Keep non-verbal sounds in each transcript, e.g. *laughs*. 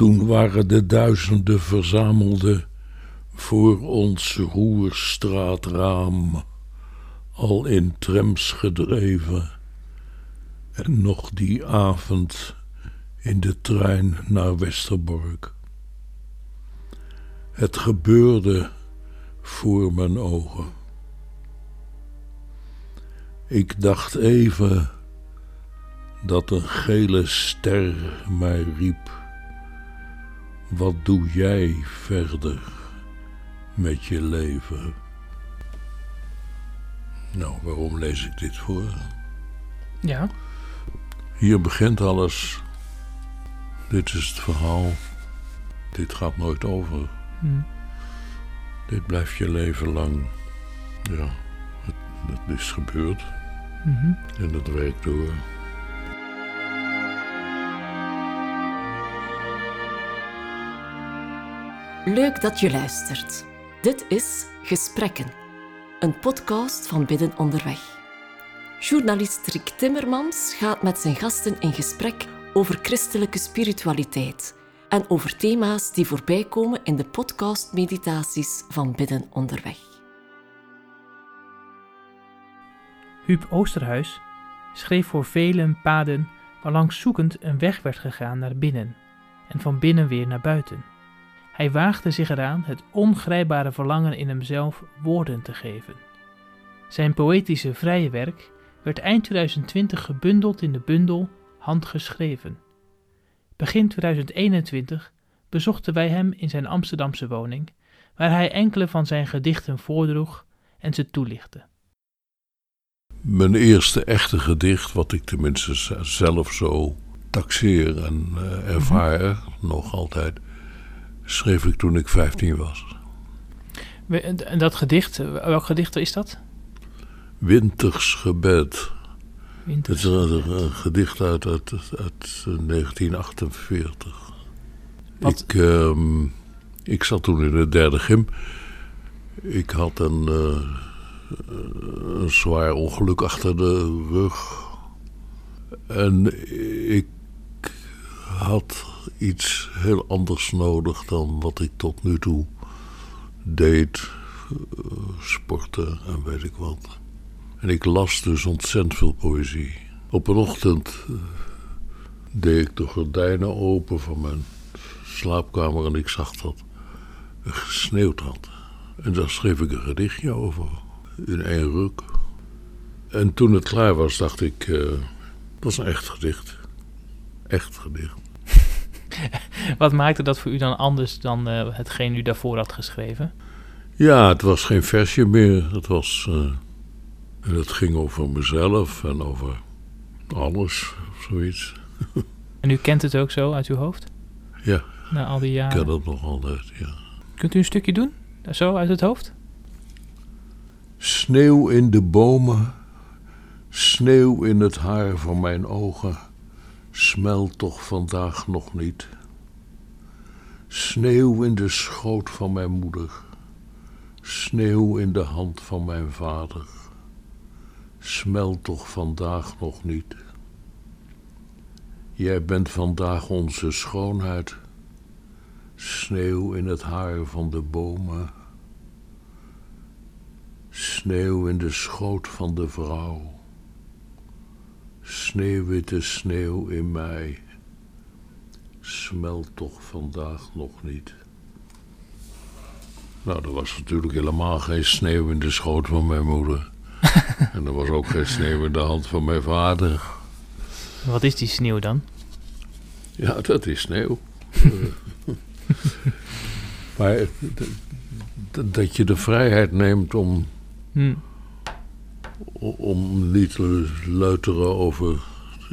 Toen waren de duizenden verzamelde voor ons roerstraatraam al in trams gedreven. En nog die avond in de trein naar Westerbork. Het gebeurde voor mijn ogen. Ik dacht even dat een gele ster mij riep. Wat doe jij verder met je leven? Nou, waarom lees ik dit voor? Ja. Hier begint alles. Dit is het verhaal. Dit gaat nooit over. Hm. Dit blijft je leven lang. Ja, het, het is gebeurd. Mhm. En het werkt door. Leuk dat je luistert. Dit is Gesprekken, een podcast van Bidden Onderweg. Journalist Rick Timmermans gaat met zijn gasten in gesprek over christelijke spiritualiteit en over thema's die voorbij komen in de podcast-meditaties van Bidden Onderweg. Huub Oosterhuis schreef voor velen paden waarlangs zoekend een weg werd gegaan naar binnen en van binnen weer naar buiten. Hij waagde zich eraan het ongrijpbare verlangen in hemzelf woorden te geven. Zijn poëtische vrije werk werd eind 2020 gebundeld in de bundel Handgeschreven. Begin 2021 bezochten wij hem in zijn Amsterdamse woning, waar hij enkele van zijn gedichten voordroeg en ze toelichtte. Mijn eerste echte gedicht, wat ik tenminste zelf zo taxeer en eh, ervaar, nog altijd, schreef ik toen ik 15 was. En dat gedicht, welk gedicht is dat? Winters gebed. Het is een, gedicht uit, uit, uit 1948. Wat- Ik, ehm, ik zat toen in de derde gym. Ik had een, eh, een zwaar ongeluk achter de rug. En ik had iets heel anders nodig dan wat ik tot nu toe deed. eh, sporten en weet ik wat. En ik las dus ontzettend veel poëzie. Op een ochtend eh, deed ik de gordijnen open van mijn slaapkamer en ik zag dat het gesneeuwd had. En daar schreef ik een gedichtje over, in één ruk. En toen het klaar was, dacht ik, eh, dat is een echt gedicht. Echt gedicht. *laughs* Wat maakte dat voor u dan anders dan eh, hetgeen u daarvoor had geschreven? Ja, het was geen versje meer. Het was. eh, het ging over mezelf en over alles, of zoiets. *laughs* En u kent het ook zo uit uw hoofd? Ja, Na al die ik jaren. ken het nog altijd, ja. Kunt u een stukje doen? Zo uit het hoofd? Sneeuw in de bomen, sneeuw in het haar van mijn ogen, smelt toch vandaag nog niet. Sneeuw in de schoot van mijn moeder, sneeuw in de hand van mijn vader, smelt toch vandaag nog niet. Jij bent vandaag onze schoonheid, sneeuw in het haar van de bomen. Sneeuw in de schoot van de vrouw. Sneeuwwitte sneeuw in mij. Smelt toch vandaag nog niet. Nou, er was natuurlijk helemaal geen sneeuw in de schoot van mijn moeder. *laughs* en er was ook geen sneeuw in de hand van mijn vader. Wat is die sneeuw dan? Ja, dat is sneeuw. *laughs* Eh, maar d- dat je de vrijheid neemt om Hm. Om niet te luisteren over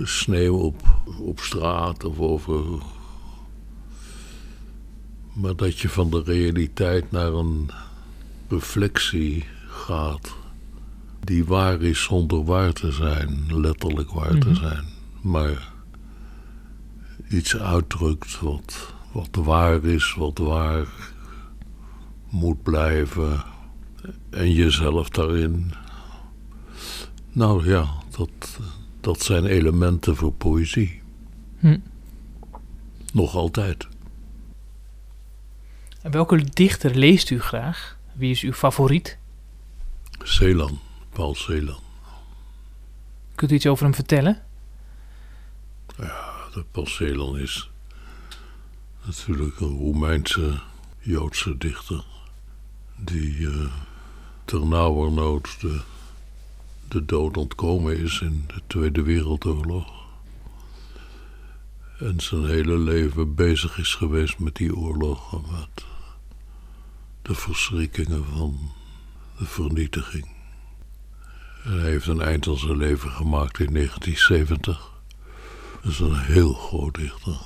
sneeuw op, op straat of over. Maar dat je van de realiteit naar een reflectie gaat. Die waar is zonder waar te zijn, letterlijk waar te Mhm. zijn. Maar iets uitdrukt wat, wat waar is, wat waar moet blijven. En jezelf daarin nou ja, dat, dat zijn elementen voor poëzie. Hm. Nog altijd. En welke dichter leest u graag? Wie is uw favoriet? Celan, Paul Celan. Kunt u iets over hem vertellen? De Paul Celan is natuurlijk een Roemeense Joodse dichter. Die uh, ternauwernood de, de dood ontkomen is in de Tweede Wereldoorlog. En zijn hele leven bezig is geweest met die oorlog en met de verschrikkingen van de vernietiging. En hij heeft een eind aan zijn leven gemaakt in 1970. Dat is een heel groot dichter.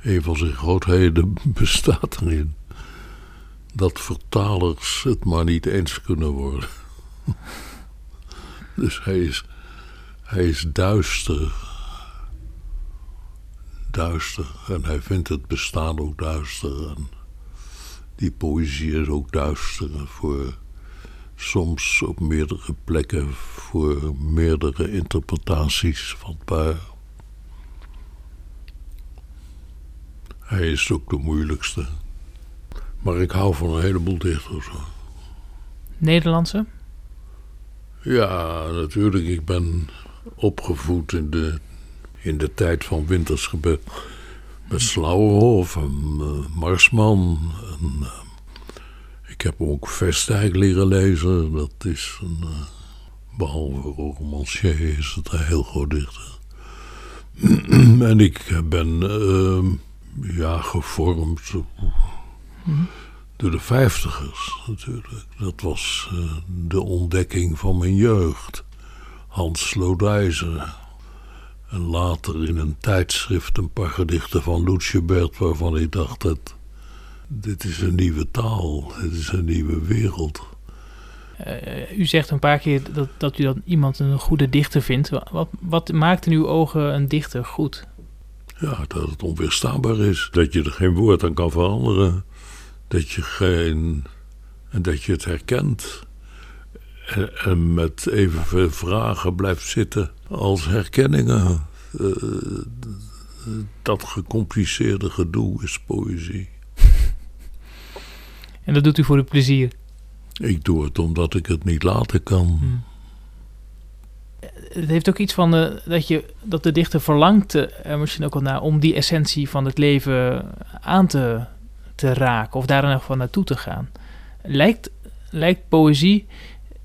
Een van zijn grootheden *laughs* bestaat erin dat vertalers het maar niet eens kunnen worden. *laughs* dus hij is, hij is duister. Duister. En hij vindt het bestaan ook duister. En die poëzie is ook duister. Voor soms op meerdere plekken voor meerdere interpretaties vatbaar. Hij is ook de moeilijkste. Maar ik hou van een heleboel dichters. Nederlandse? Ja, natuurlijk. Ik ben opgevoed in de, in de tijd van Wintersgebed. Met Slauerhof en eh, Marsman. En, eh, ik heb ook Vestijk leren lezen. Dat is een... eh, behalve romancier is het een heel groot dichter. *clears throat* en ik ben... ja, gevormd door de vijftigers natuurlijk. Dat was eh, de ontdekking van mijn jeugd. Hans Slodijzer. En later in een tijdschrift een paar gedichten van Lutjebert... waarvan ik dacht, dat, dit is een nieuwe taal, dit is een nieuwe wereld. Eh, u zegt een paar keer dat, dat u dan iemand een goede dichter vindt. Wa- Wat, wat maakt in uw ogen een dichter goed? Ja, dat het onweerstaanbaar is. Dat je er geen woord aan kan veranderen. Dat je geen. En dat je het herkent. En, en met evenveel vragen blijft zitten als herkenningen. Eh, dat gecompliceerde gedoe is poëzie. *laughs* En dat doet u voor uw plezier. Ik doe het omdat ik het niet laten kan. Het heeft ook iets van eh, dat, je, dat de dichter verlangt eh, er misschien ook wel naar om die essentie van het leven aan te, te raken of daar ieder geval naartoe te gaan. Lijkt, lijkt poëzie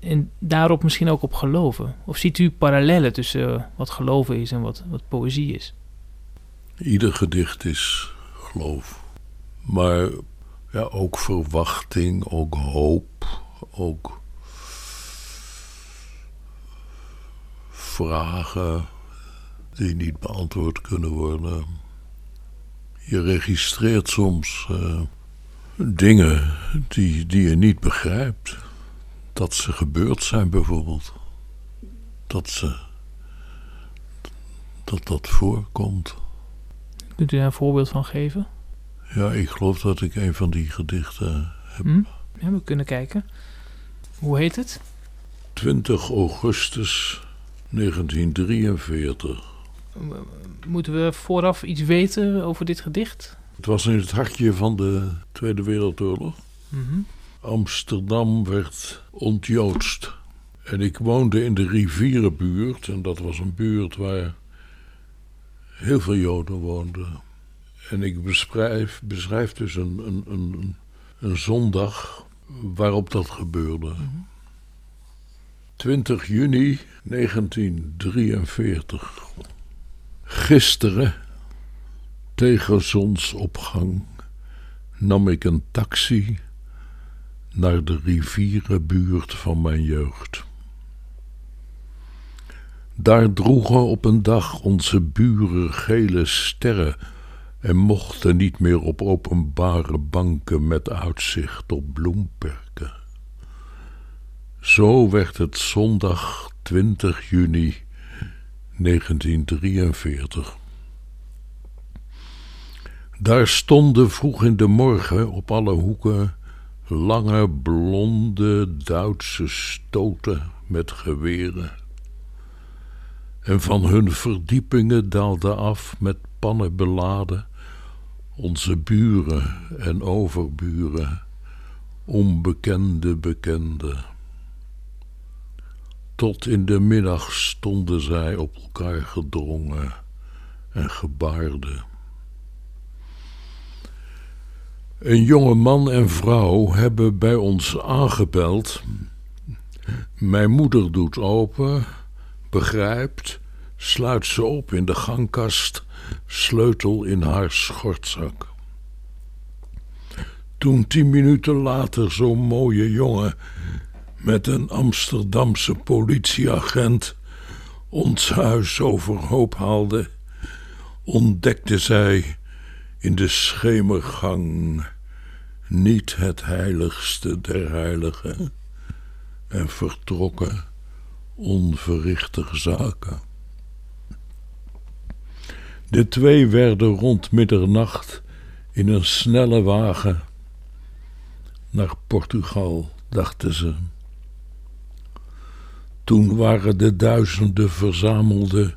en daarop misschien ook op geloven? Of ziet u parallellen tussen eh, wat geloven is en wat, wat poëzie is? Ieder gedicht is geloof. Maar ja, ook verwachting, ook hoop, ook vragen die niet beantwoord kunnen worden. Je registreert soms eh, dingen die, die je niet begrijpt. Dat ze gebeurd zijn bijvoorbeeld. Dat ze. dat dat voorkomt. Kunt u daar een voorbeeld van geven? Ja, ik geloof dat ik een van die gedichten heb. Hm? Ja, we kunnen kijken. Hoe heet het? 20 augustus 1943. Moeten we vooraf iets weten over dit gedicht? Het was in het hartje van de Tweede Wereldoorlog. Mhm. Amsterdam werd ontjoodst. En ik woonde in de rivierenbuurt. En dat was een buurt waar heel veel Joden woonden. En ik beschrijf, beschrijf dus een, een, een, een zondag waarop dat gebeurde. 20 juni 1943. Gisteren, tegen zonsopgang, nam ik een taxi naar de rivierenbuurt van mijn jeugd. Daar droegen op een dag onze buren gele sterren en mochten niet meer op openbare banken met uitzicht op bloemperken. Zo werd het zondag 20 juni 1943. Daar stonden vroeg in de morgen op alle hoeken lange blonde Duitse stoten met geweren. En van hun verdiepingen daalde af met pannen beladen Onze buren en overburen, onbekende bekenden. Tot in de middag stonden zij op elkaar gedrongen en gebaarden. Een jonge man en vrouw hebben bij ons aangebeld. Mijn moeder doet open, begrijpt, sluit ze op in de gangkast, sleutel in haar schortzak. Toen tien minuten later zo'n mooie jongen met een Amsterdamse politieagent ons huis overhoop haalde, ontdekte zij in de schemergang niet het heiligste der heiligen en vertrokken onverrichtig zaken. De twee werden rond middernacht in een snelle wagen naar Portugal, dachten ze. Toen waren de duizenden verzamelden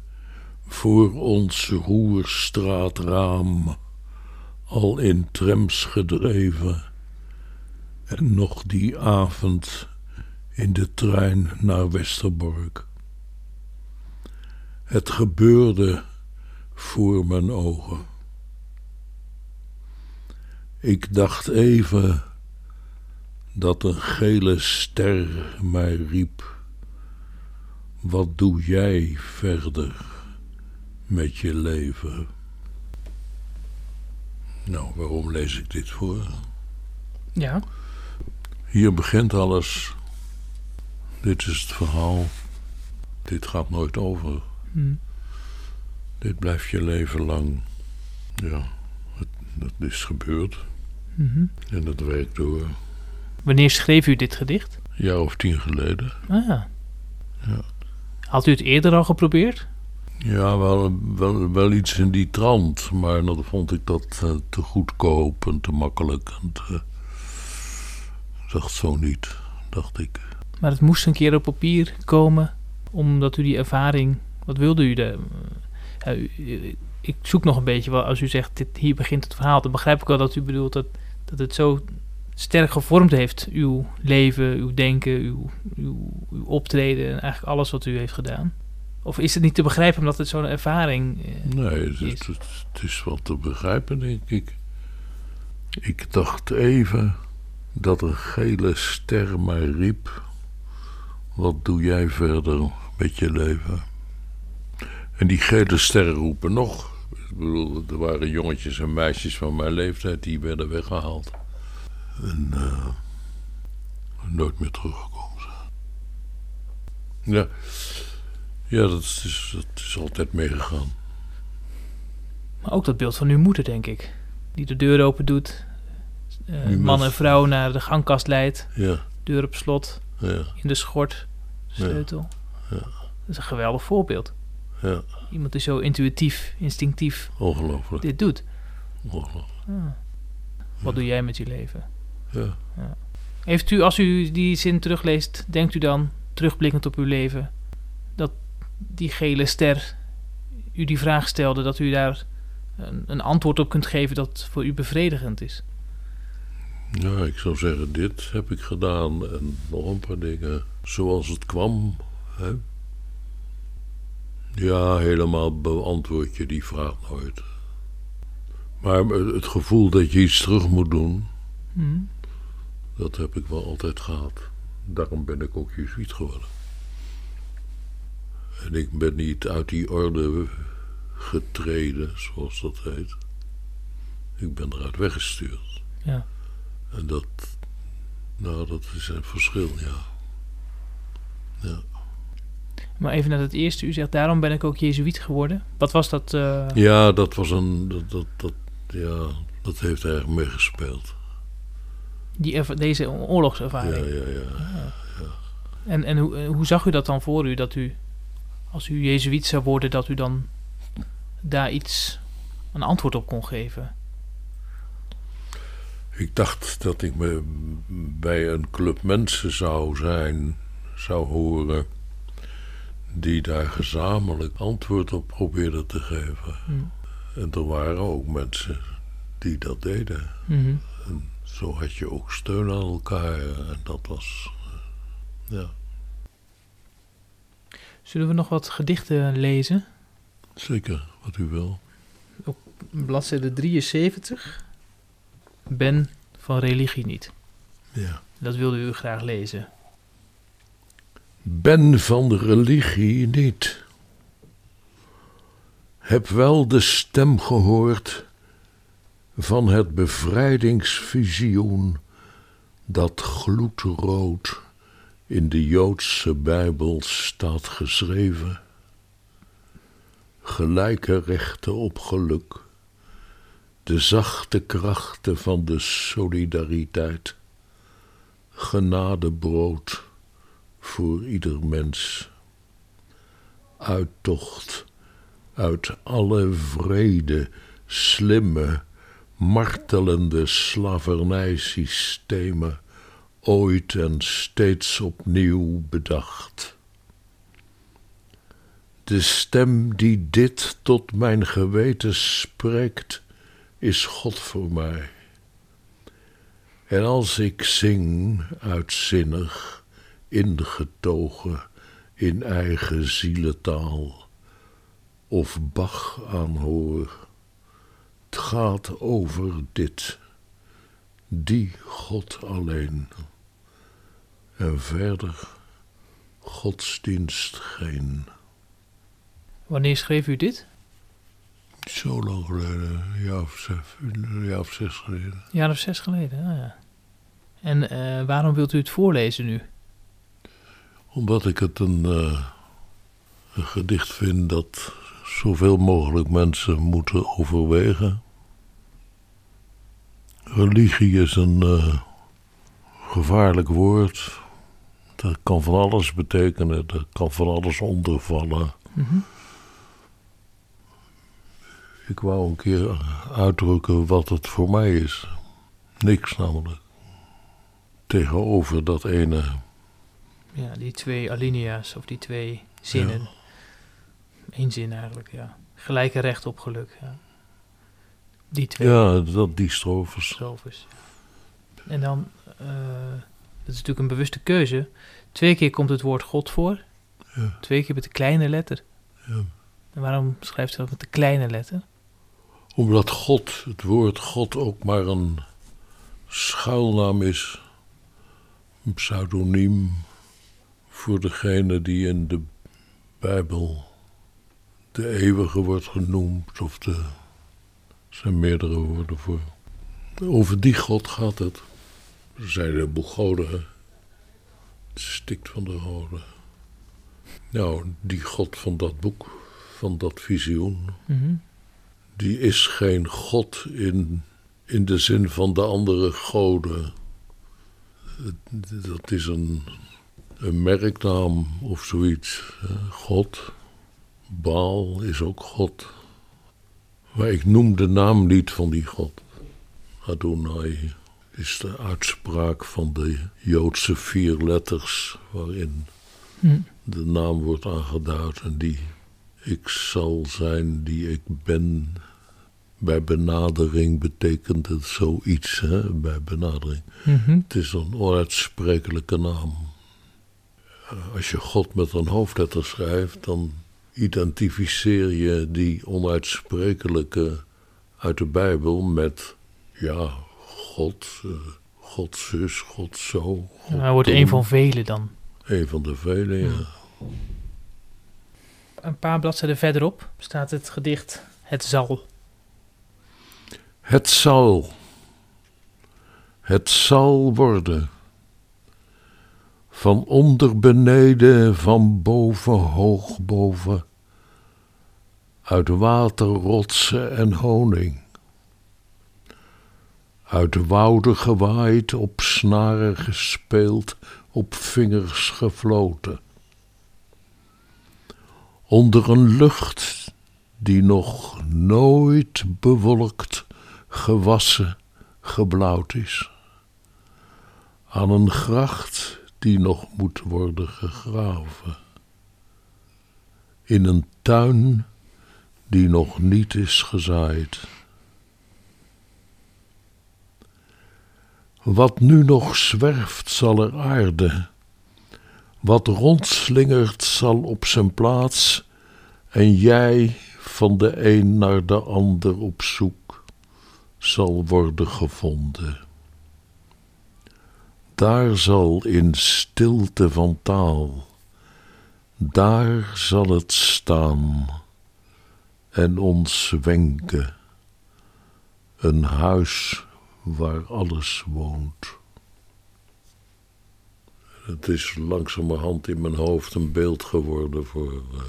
voor ons roerstraatraam al in trams gedreven en nog die avond in de trein naar Westerbork. Het gebeurde voor mijn ogen. Ik dacht even dat een gele ster mij riep. Wat doe jij verder met je leven? Nou, waarom lees ik dit voor? Ja. Hier begint alles. Dit is het verhaal. Dit gaat nooit over. Hm. Dit blijft je leven lang. Ja, het, dat is gebeurd. Mhm. En dat werkt door. Wanneer schreef u dit gedicht? Een jaar of tien geleden. Ah ja. Ja. Had u het eerder al geprobeerd? Ja, wel, wel, wel iets in die trant. Maar dan vond ik dat eh, te goedkoop en te makkelijk. En te... dacht zo niet, dacht ik. Maar het moest een keer op papier komen, omdat u die ervaring. Wat wilde u? U- ik zoek nog een beetje wel. Als u zegt, dit, hier begint het verhaal, dan begrijp ik wel dat u bedoelt dat, dat het zo sterk gevormd heeft. Uw leven, uw denken, uw, uw, uw optreden en eigenlijk alles wat u heeft gedaan. Of is het niet te begrijpen omdat het zo'n ervaring eh, Nee, het, is? het, het- het is wel te begrijpen, denk ik. Ik dacht even dat een gele ster mij riep. Wat doe jij verder met je leven? En die gele sterren roepen nog. Ik bedoel, er waren jongetjes en meisjes van mijn leeftijd die werden weggehaald. En eh, nooit meer teruggekomen zijn. Ja, ja dat, is, dat is altijd meegegaan. Maar ook dat beeld van uw moeder, denk ik. Die de deur open doet. eh, man en vrouw naar de gangkast leidt. Ja, Deur op slot. ja, In de schort. Sleutel. Ja. Dat is een geweldig voorbeeld. ja. Iemand die zo intuïtief, instinctief Ongelooflijk. dit doet. Ongelooflijk. Ah. Wat doe jij met je leven? Ja. Heeft u, als u die zin terugleest, denkt u dan, terugblikkend op uw leven, dat die gele ster u die vraag stelde, dat u daar een, een antwoord op kunt geven dat voor u bevredigend is? ja, ik zou zeggen, dit heb ik gedaan en nog een paar dingen zoals het kwam. Hè? Ja, helemaal beantwoord je die vraag nooit. Maar het gevoel dat je iets terug moet doen, Hm? Dat heb ik wel altijd gehad. Daarom ben ik ook jezuïet geworden. En ik ben niet uit die orde getreden, zoals dat heet. Ik ben eruit weggestuurd. Ja. En dat, nou, dat is een verschil, ja. Ja, Maar even naar het eerste, u zegt, daarom ben ik ook jezuïet geworden. Wat was dat? eh, ja dat was een, dat, dat, dat, ja, dat heeft erg meegespeeld. Die deze Ja, oorlogservaring? ja, ja. En, en hoe, hoe zag u dat dan voor u, dat u, als u jezuïet zou worden, dat u dan daar iets, een antwoord op kon geven? Ik dacht dat ik me bij een club mensen zou zijn, zou horen, die daar gezamenlijk antwoord op probeerden te geven. Hm. En er waren ook mensen die dat deden. En zo had je ook steun aan elkaar. En dat was, eh, ja, Zullen we nog wat gedichten lezen? zeker wat u wil. Bladzijde 73. Ben van religie niet. Ja. Dat wilde u graag lezen. Ben van de religie niet. Heb wel de stem gehoord van het bevrijdingsvisioen dat gloedrood in de Joodse Bijbel staat geschreven. Gelijke rechten op geluk, de zachte krachten van de solidariteit, genadebrood voor ieder mens. Uittocht uit alle vrede, slimme, martelende slavernijsystemen, ooit en steeds opnieuw bedacht. De stem die dit tot mijn geweten spreekt, is God voor mij. En als ik zing uitzinnig, ingetogen in eigen zieletaal, of Bach aanhoor, het gaat over dit, die God alleen, en verder godsdienst geen. Wanneer schreef u dit? Zo lang geleden, een jaar of zes, een jaar of zes geleden. Een jaar of zes geleden. Ah, ja. En eh, waarom wilt u het voorlezen nu? Omdat ik het een, eh, een gedicht vind dat zoveel mogelijk mensen moeten overwegen. Religie is een eh, gevaarlijk woord. Dat kan van alles betekenen, dat kan van alles ondervallen. Mhm. Ik wou een keer uitdrukken wat het voor mij is. Niks namelijk. Tegenover dat ene Ja, die twee alinea's of die twee zinnen. Eén zin eigenlijk, ja. Gelijke recht op geluk, ja. Die twee Ja, dat, die strofes. strofes. En dan, eh, dat is natuurlijk een bewuste keuze. Twee keer komt het woord God voor. Ja. Twee keer met de kleine letter. Ja. En waarom schrijft ze dat met de kleine letter? Omdat God, het woord God ook maar een schuilnaam is. Een pseudoniem voor degene die in de Bijbel de eeuwige wordt genoemd. Of de, er zijn meerdere woorden voor. Over die God gaat het. Zijn heleboel goden. Het stikt van de goden. Nou, die God van dat boek, van dat visioen Mhm. die is geen God in, in de zin van de andere goden. Dat is een, een merknaam of zoiets. God, Baal is ook God. Maar ik noem de naam niet van die God. Adonai is de uitspraak van de Joodse vier letters waarin Hm. de naam wordt aangeduid en die ik zal zijn die ik ben. Bij benadering betekent het zoiets, hè? bij benadering. Mhm. Het is een onuitsprekelijke naam. Als je God met een hoofdletter schrijft, dan identificeer je die onuitsprekelijke uit de Bijbel met, ja, God, eh, God zus, God zo. God Hij wordt een van velen dan. Een van de vele, ja. Een paar bladzijden verderop staat het gedicht Het zal. Het zal. Het zal worden. Van onder beneden, van boven hoog boven. Uit water, rotsen en honing. Uit de wouden gewaaid, op snaren gespeeld, op vingers gefloten. Onder een lucht die nog nooit bewolkt, gewassen, geblauwd is. Aan een gracht die nog moet worden gegraven. In een tuin die nog niet is gezaaid. Wat nu nog zwerft zal er aarde, wat rondslingert zal op zijn plaats, en jij van de een naar de ander op zoek zal worden gevonden. Daar zal in stilte van taal, daar zal het staan en ons wenken, een huis waar alles woont. Het is langzamerhand in mijn hoofd een beeld geworden voor uh,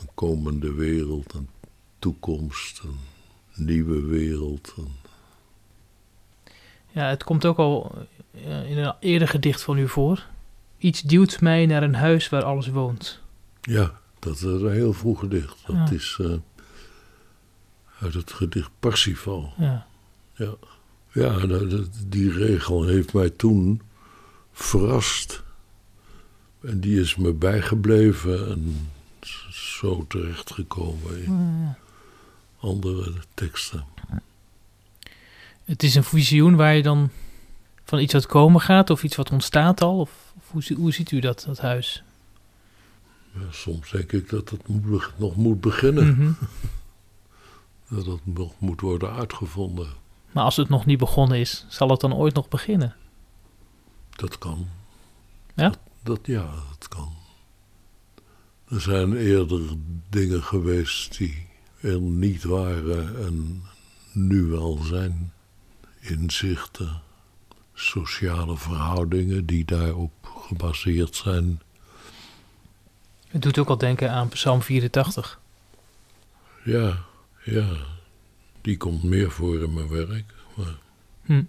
een komende wereld, een toekomst, een nieuwe wereld. Ja, het komt ook al uh, in een eerder gedicht van u voor. Iets duwt mij naar een huis waar alles woont. Ja, dat is een heel vroeg gedicht. Dat ja. is uh, uit het gedicht Parsifal. Ja. Ja, ja die regel heeft mij toen verrast. En die is me bijgebleven en zo terechtgekomen in andere teksten. Het is een visioen waar je dan van iets wat komen gaat of iets wat ontstaat al? Of, of hoe, hoe, ziet u dat, dat huis? Ja, soms denk ik dat het moet, nog moet beginnen. Mm -hmm. *laughs* dat het nog moet worden uitgevonden. Maar als het nog niet begonnen is, zal het dan ooit nog beginnen? Dat kan. Ja? Dat, dat, ja, dat kan. Er zijn eerder dingen geweest die er niet waren en nu wel zijn. Inzichten, sociale verhoudingen die daarop gebaseerd zijn. Het doet ook al denken aan Psalm 84. Ja, ja. Die komt meer voor in mijn werk. Maar hm.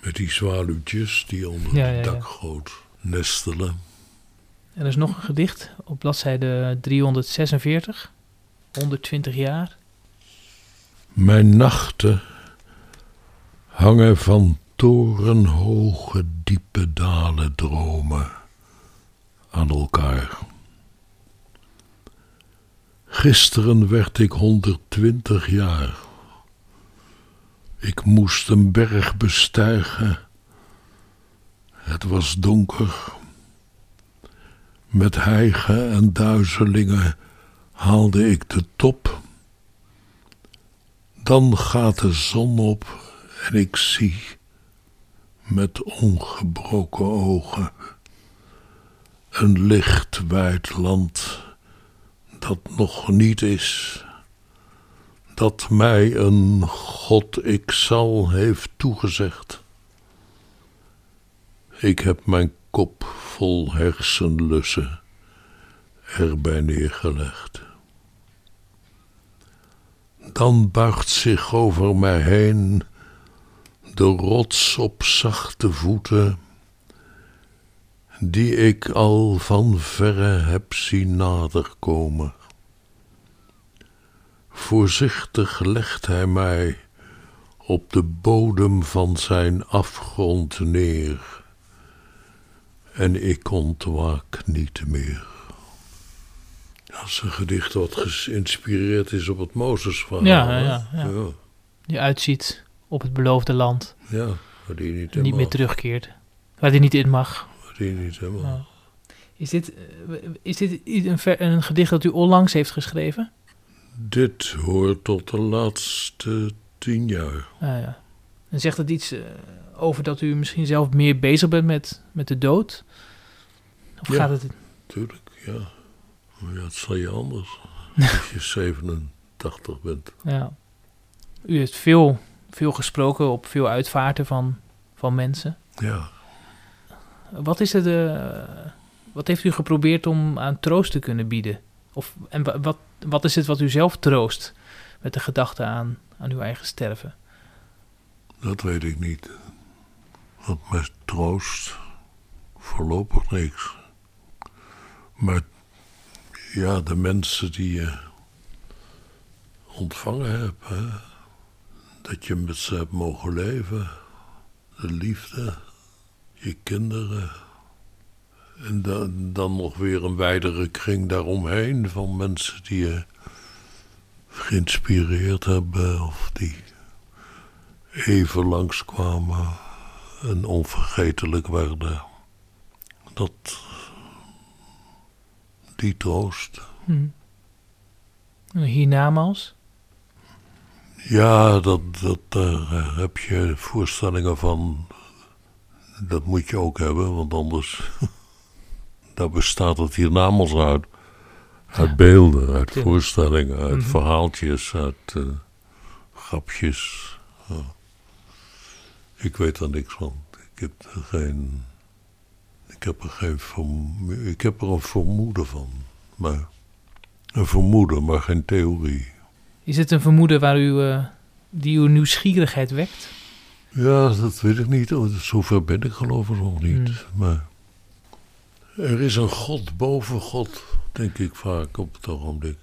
Met die zwaluwtjes die onder Ja, het ja, ja. dakgoot nestelen. Er is nog een gedicht op bladzijde 346. 120 jaar. Mijn nachten hangen van torenhoge diepe dalen dromen aan elkaar. Gisteren werd ik 120 jaar. Ik moest een berg bestijgen. Het was donker. Met hijgen en duizelingen haalde ik de top. Dan gaat de zon op en ik zie met ongebroken ogen een lichtwijd land dat nog niet is, dat mij een God ik zal heeft toegezegd. Ik heb mijn kop vol hersenlussen erbij neergelegd. Dan buigt zich over mij heen de rots op zachte voeten, die ik al van verre heb zien naderkomen. Voorzichtig legt hij mij op de bodem van zijn afgrond neer, en ik ontwaak niet meer. Dat is een gedicht wat geïnspireerd is op het Mozesverhaal. Ja, ja, ja. ja. Die uitziet op het beloofde land. Ja, waar die niet, meer terugkeert. Waar die niet in mag. waar die niet helemaal. Is dit, eh, is dit een, ver- een gedicht dat u onlangs heeft geschreven? Dit hoort tot de laatste tien jaar. Ah, ja. En zegt het iets eh, over dat u misschien zelf meer bezig bent met, met de dood? Of Ja. gaat het... Tuurlijk, ja. Maar ja, het zal je anders. *laughs* Als je 87 bent. Ja. U heeft veel, veel gesproken op veel uitvaarten van, van mensen. Ja, Wat is het... wat heeft u geprobeerd om aan troost te kunnen bieden? Of, en wa- wat, wat is het wat u zelf troost met de gedachte aan, aan uw eigen sterven? dat weet ik niet. Wat mij troost, voorlopig niks. Maar ja, de mensen die je ontvangen hebt, hè? Dat je met ze hebt mogen leven, de liefde, je kinderen. En dan, dan nog weer een wijdere kring daaromheen van mensen die je geïnspireerd hebben of die even langskwamen en onvergetelijk werden. Dat, die troost. Hm. En? Ja, dat, dat, daar heb je voorstellingen van. Dat moet je ook hebben, want anders. *laughs* daar bestaat het hiernamaals uit. Uit beelden, uit Ja. voorstellingen, uit Mhm. verhaaltjes, uit eh, grapjes. Ja. Ik weet er niks van. Ik heb er geen. Ik heb er geen verm- Ik heb er een vermoeden van. Maar. Een vermoeden, maar geen theorie. Is het een vermoeden waar u, eh, die uw nieuwsgierigheid wekt? Ja, dat weet ik niet. Oh, Zover ben ik geloof ik nog niet. Hmm. Maar er is een God boven God, denk ik vaak op het ogenblik.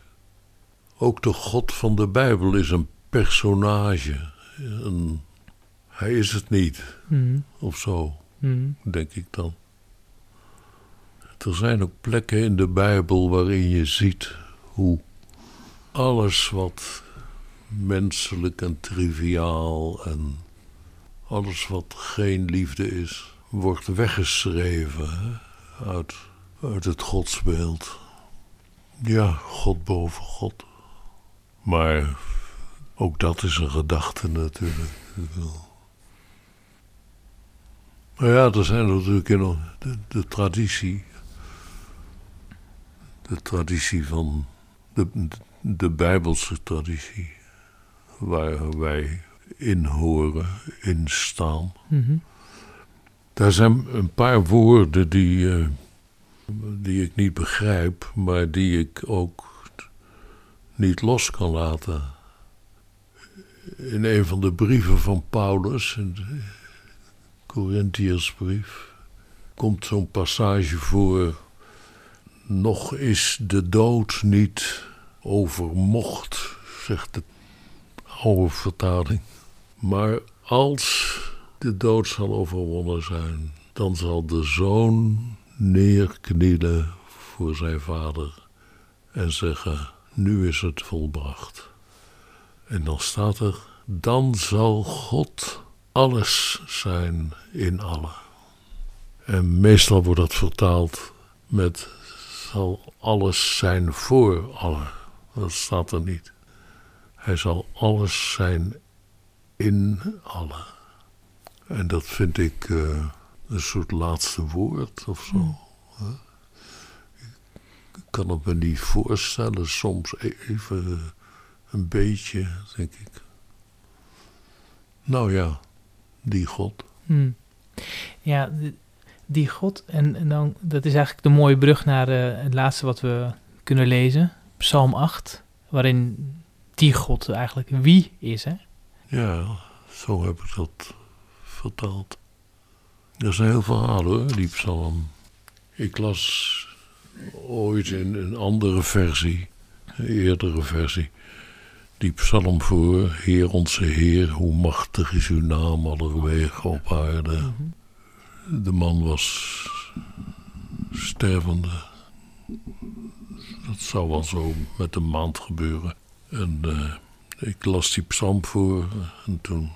Ook de God van de Bijbel is een personage. Een, hij is het niet, Hm. of zo, Hm. denk ik dan. Er zijn ook plekken in de Bijbel waarin je ziet hoe alles wat menselijk en triviaal en alles wat geen liefde is, wordt weggeschreven uit, uit het godsbeeld. Ja, God boven God. Maar ook dat is een gedachte natuurlijk. Maar ja, er zijn natuurlijk in de traditie. De traditie van. De, de Bijbelse traditie. Waar wij in horen, in staan. Mhm. Daar zijn een paar woorden die, eh, die ik niet begrijp, maar die ik ook niet los kan laten. In een van de brieven van Paulus, in de Corinthiërsbrief, komt zo'n passage voor. Nog is de dood niet overmocht, zegt de oude vertaling. Maar als de dood zal overwonnen zijn, dan zal de zoon neerknielen voor zijn vader en zeggen: Nu is het volbracht. En dan staat er: Dan zal God alles zijn in allen. En meestal wordt dat vertaald met: Zal alles zijn voor allen. Dat staat er niet. Hij zal alles zijn in allen. En dat vind ik eh, een soort laatste woord of zo. hè. Ik kan het me niet voorstellen, soms e- even een beetje, denk ik. Nou ja, die God. Hm. Ja, die God, en, en dan, dat is eigenlijk de mooie brug naar eh, het laatste wat we kunnen lezen, Psalm 8, waarin die God eigenlijk wie is, hè? Ja, zo heb ik dat vertaald. Er zijn heel veel verhalen hoor, die psalm. Ik las ooit in een andere versie, een eerdere versie, die psalm voor. Heer onze Heer, hoe machtig is uw naam allerwege op aarde. De man was stervende. Dat zou wel zo met een maand gebeuren. En eh, ik las die psalm voor en toen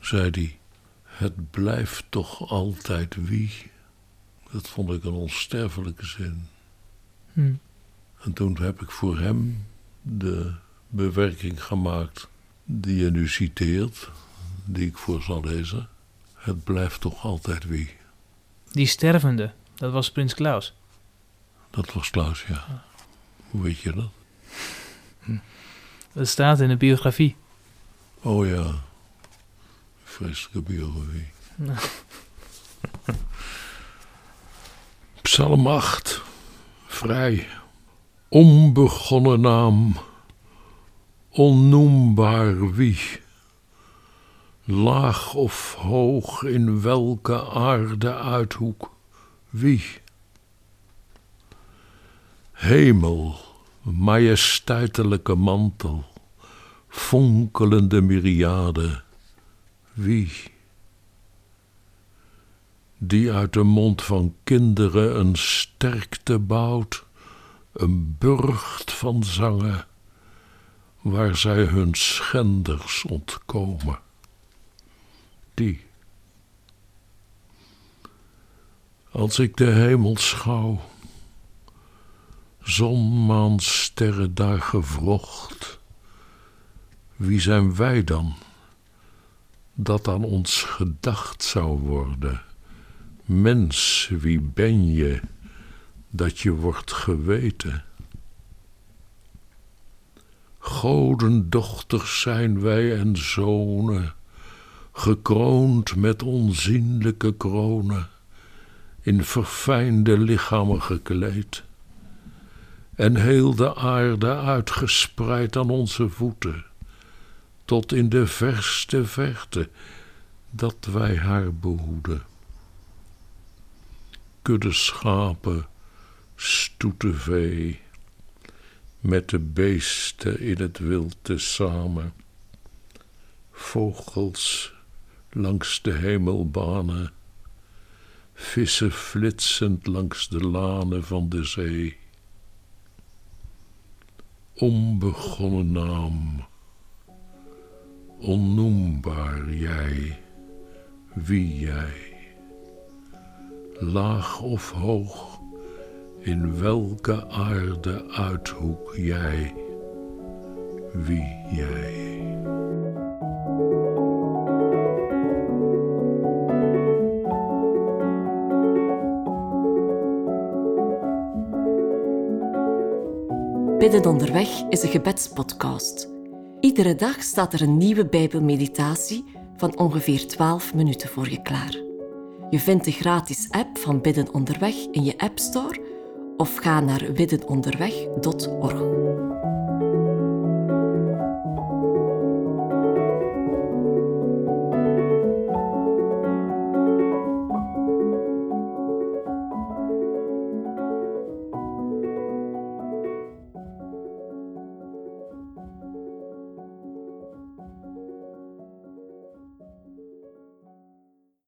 zei hij: Het blijft toch altijd wie? Dat vond ik een onsterfelijke zin. Hm. En toen heb ik voor hem de bewerking gemaakt die je nu citeert, die ik voor zal lezen. Het blijft toch altijd wie? Die stervende, dat was Prins Klaus. Dat was Klaus, ja. Hoe weet je dat? Dat staat in de biografie. Oh ja, vreselijke biografie. Nou. Psalm 8, vrij. Onbegonnen naam, onnoembaar wie. Laag of hoog in welke aarde uithoek, wie. Hemel, majesteitelijke mantel, fonkelende myriade, wie? Die uit de mond van kinderen een sterkte bouwt, een burcht van zangen, waar zij hun schenders ontkomen. Die. Als ik de hemel schouw, zon, maan, sterren daar gevrocht, wie zijn wij dan, dat aan ons gedacht zou worden? Mens, wie ben je, dat je wordt geweten? Godendochters zijn wij en zonen, gekroond met onzienlijke kronen, in verfijnde lichamen gekleed, en heel de aarde uitgespreid aan onze voeten, tot in de verste verte, dat wij haar behoeden. Kudde schapen, stoete vee, met de beesten in het wild te samen. Vogels langs de hemelbanen, vissen flitsend langs de lanen van de zee. Onbegonnen naam, onnoembaar jij, wie jij, laag of hoog in welke aarde uithoek jij, wie jij. Bidden onderweg is een gebedspodcast. Iedere dag staat er een nieuwe Bijbelmeditatie van ongeveer 12 minuten voor je klaar. Je vindt de gratis app van Bidden onderweg in je App Store of ga naar biddenonderweg.org.